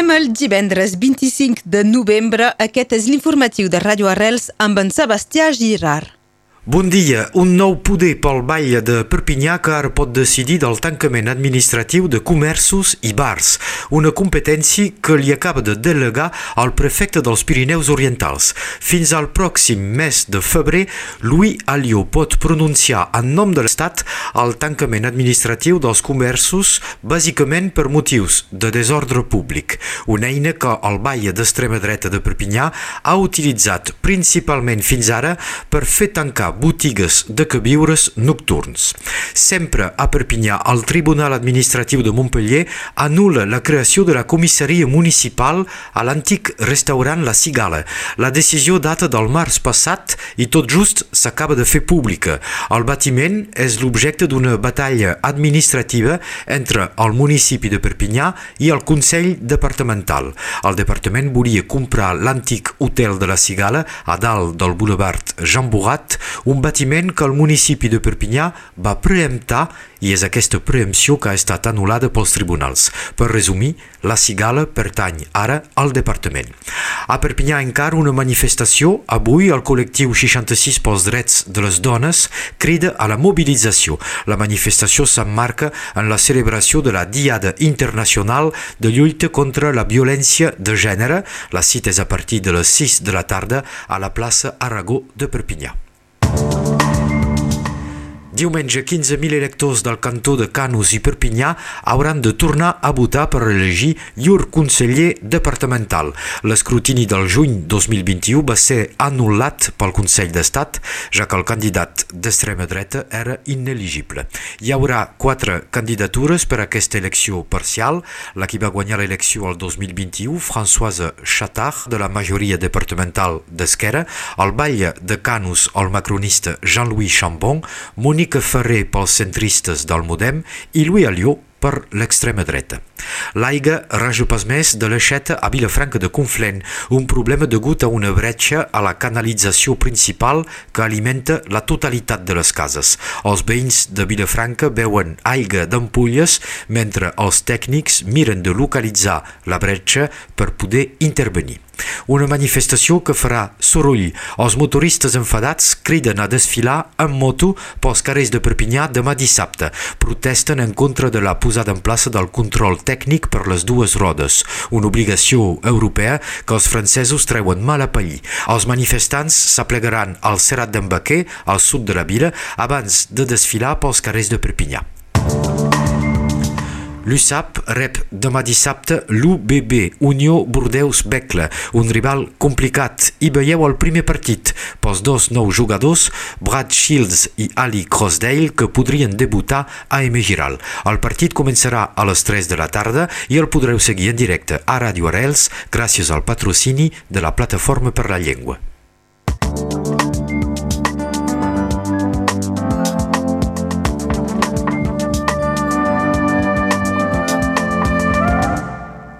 Som el divendres 25 de novembre. Aquest és l'informatiu de Ràdio Arrels amb en Sebastià Girard. Bon dia. Un nou poder pel Vall de Perpinyà que ara pot decidir del tancament administratiu de comerços i bars, una competència que li acaba de delegar al prefecte dels Pirineus Orientals. Fins al pròxim mes de febrer, Louis Alliot pot pronunciar en nom de l'Estat el tancament administratiu dels comerços bàsicament per motius de desordre públic, una eina que el Vall d'extrema dreta de Perpinyà ha utilitzat principalment fins ara per fer tancar botigues de queviures nocturns. Sempre a Perpinyà, el Tribunal Administratiu de Montpellier anul·la la creació de la comissaria municipal a l'antic restaurant La Cigala. La decisió data del març passat i tot just s'acaba de fer pública. El batiment és l'objecte d'una batalla administrativa entre el municipi de Perpinyà i el Consell Departamental. El departament volia comprar l'antic hotel de La Cigala a dalt del boulevard Jean Bourrat, un batiment que el municipi de Perpinyà va preemptar i és aquesta preempció que ha estat anul·lada pels tribunals. Per resumir, la cigala pertany ara al departament. A Perpinyà encara una manifestació. Avui el col·lectiu 66 pels drets de les dones crida a la mobilització. La manifestació s'emmarca en la celebració de la Diada Internacional de lluita contra la violència de gènere. La cita és a partir de les 6 de la tarda a la plaça Aragó de Perpinyà. Diumenge, 15.000 electors del cantó de Canus i Perpinyà hauran de tornar a votar per elegir llur conseller departamental. L'escrutini del juny 2021 va ser anul·lat pel Consell d'Estat, ja que el candidat d'extrema dreta era ineligible. Hi haurà quatre candidatures per a aquesta elecció parcial. La qui va guanyar l'elecció el 2021, Françoise Chattard, de la majoria departamental d'Esquerra, el batlle de Canus, el macronista Jean-Louis Chambon, Monique Mònica Ferrer pels centristes del Modem i Louis Alliot per l'extrema dreta. L'aigua raja pas més de l'aixeta a Vilafranca de Conflent, un problema degut a una bretxa a la canalització principal que alimenta la totalitat de les cases. Els veïns de Vilafranca veuen aigua d'ampolles mentre els tècnics miren de localitzar la bretxa per poder intervenir. Una manifestació que farà soroll. Els motoristes enfadats criden a desfilar en moto pels carrers de Perpinyà demà dissabte. Protesten en contra de la posada en plaça del control tècnic per les dues rodes, una obligació europea que els francesos treuen mal a pair. Els manifestants s'aplegaran al Serrat d'en al sud de la vila, abans de desfilar pels carrers de Perpinyà. L'USAP rep demà dissabte l'UBB, Unió Bordeus-Becle, un rival complicat. I veieu el primer partit pels dos nous jugadors, Brad Shields i Ali Crossdale, que podrien debutar a M. Giral. El partit començarà a les 3 de la tarda i el podreu seguir en directe a Radio Arels gràcies al patrocini de la Plataforma per la Llengua.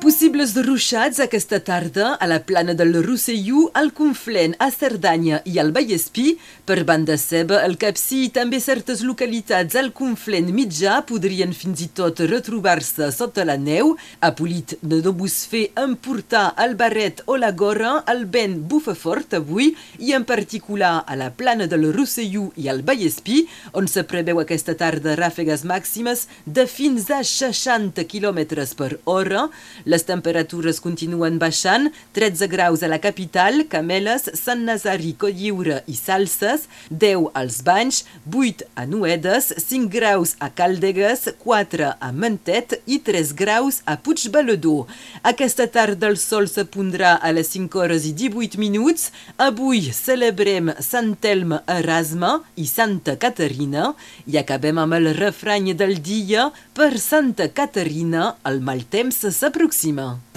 Possibles ruixats aquesta tarda a la plana del Rosselló, al Conflent, a Cerdanya i al Vallespí. Per banda seva, el Capcí i també certes localitats al Conflent mitjà podrien fins i tot retrobar-se sota la neu. A Polit de Dobús fer emportar el barret o la gorra, el vent bufa fort avui i en particular a la plana del Rosselló i al Vallespí, on se preveu aquesta tarda ràfegues màximes de fins a 60 km per hora. Les temperatures continuen baixant, 13 graus a la capital, Cameles, Sant Nazari, Colliure i Salses, 10 als Banys, 8 a Nuedes, 5 graus a Caldegues, 4 a Mentet i 3 graus a Puigbalador. Aquesta tarda el sol se pondrà a les 5 hores i 18 minuts. Avui celebrem Sant Elm Erasme i Santa Caterina i acabem amb el refrany del dia per Santa Caterina, el mal temps s'aproxima. Proxima.